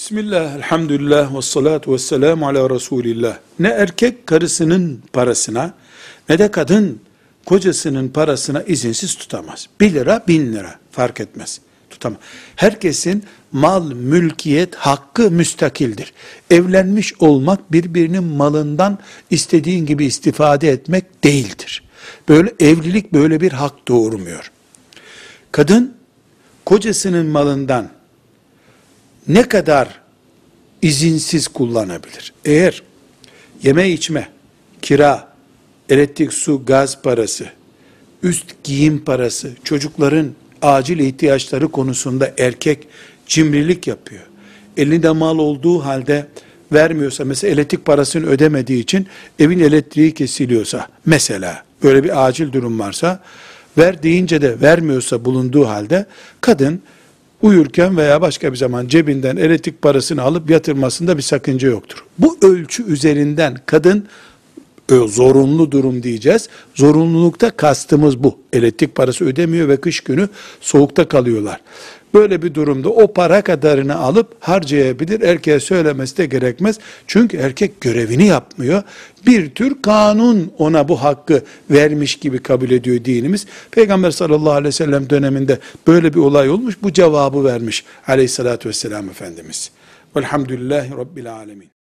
Bismillah, elhamdülillah, ve salatu ve selamu ala Resulillah. Ne erkek karısının parasına ne de kadın kocasının parasına izinsiz tutamaz. Bir lira, bin lira fark etmez. Tutamaz. Herkesin mal, mülkiyet hakkı müstakildir. Evlenmiş olmak birbirinin malından istediğin gibi istifade etmek değildir. Böyle evlilik böyle bir hak doğurmuyor. Kadın kocasının malından ne kadar izinsiz kullanabilir? Eğer yeme içme, kira, elektrik, su, gaz parası, üst giyim parası, çocukların acil ihtiyaçları konusunda erkek cimrilik yapıyor. Elinde mal olduğu halde vermiyorsa, mesela elektrik parasını ödemediği için evin elektriği kesiliyorsa, mesela böyle bir acil durum varsa, ver deyince de vermiyorsa bulunduğu halde, kadın uyurken veya başka bir zaman cebinden elektrik parasını alıp yatırmasında bir sakınca yoktur. Bu ölçü üzerinden kadın zorunlu durum diyeceğiz. Zorunlulukta kastımız bu. Elektrik parası ödemiyor ve kış günü soğukta kalıyorlar. Böyle bir durumda o para kadarını alıp harcayabilir. Erkeğe söylemesi de gerekmez. Çünkü erkek görevini yapmıyor. Bir tür kanun ona bu hakkı vermiş gibi kabul ediyor dinimiz. Peygamber sallallahu aleyhi ve sellem döneminde böyle bir olay olmuş. Bu cevabı vermiş aleyhissalatü vesselam Efendimiz. Velhamdülillahi Rabbil alemin.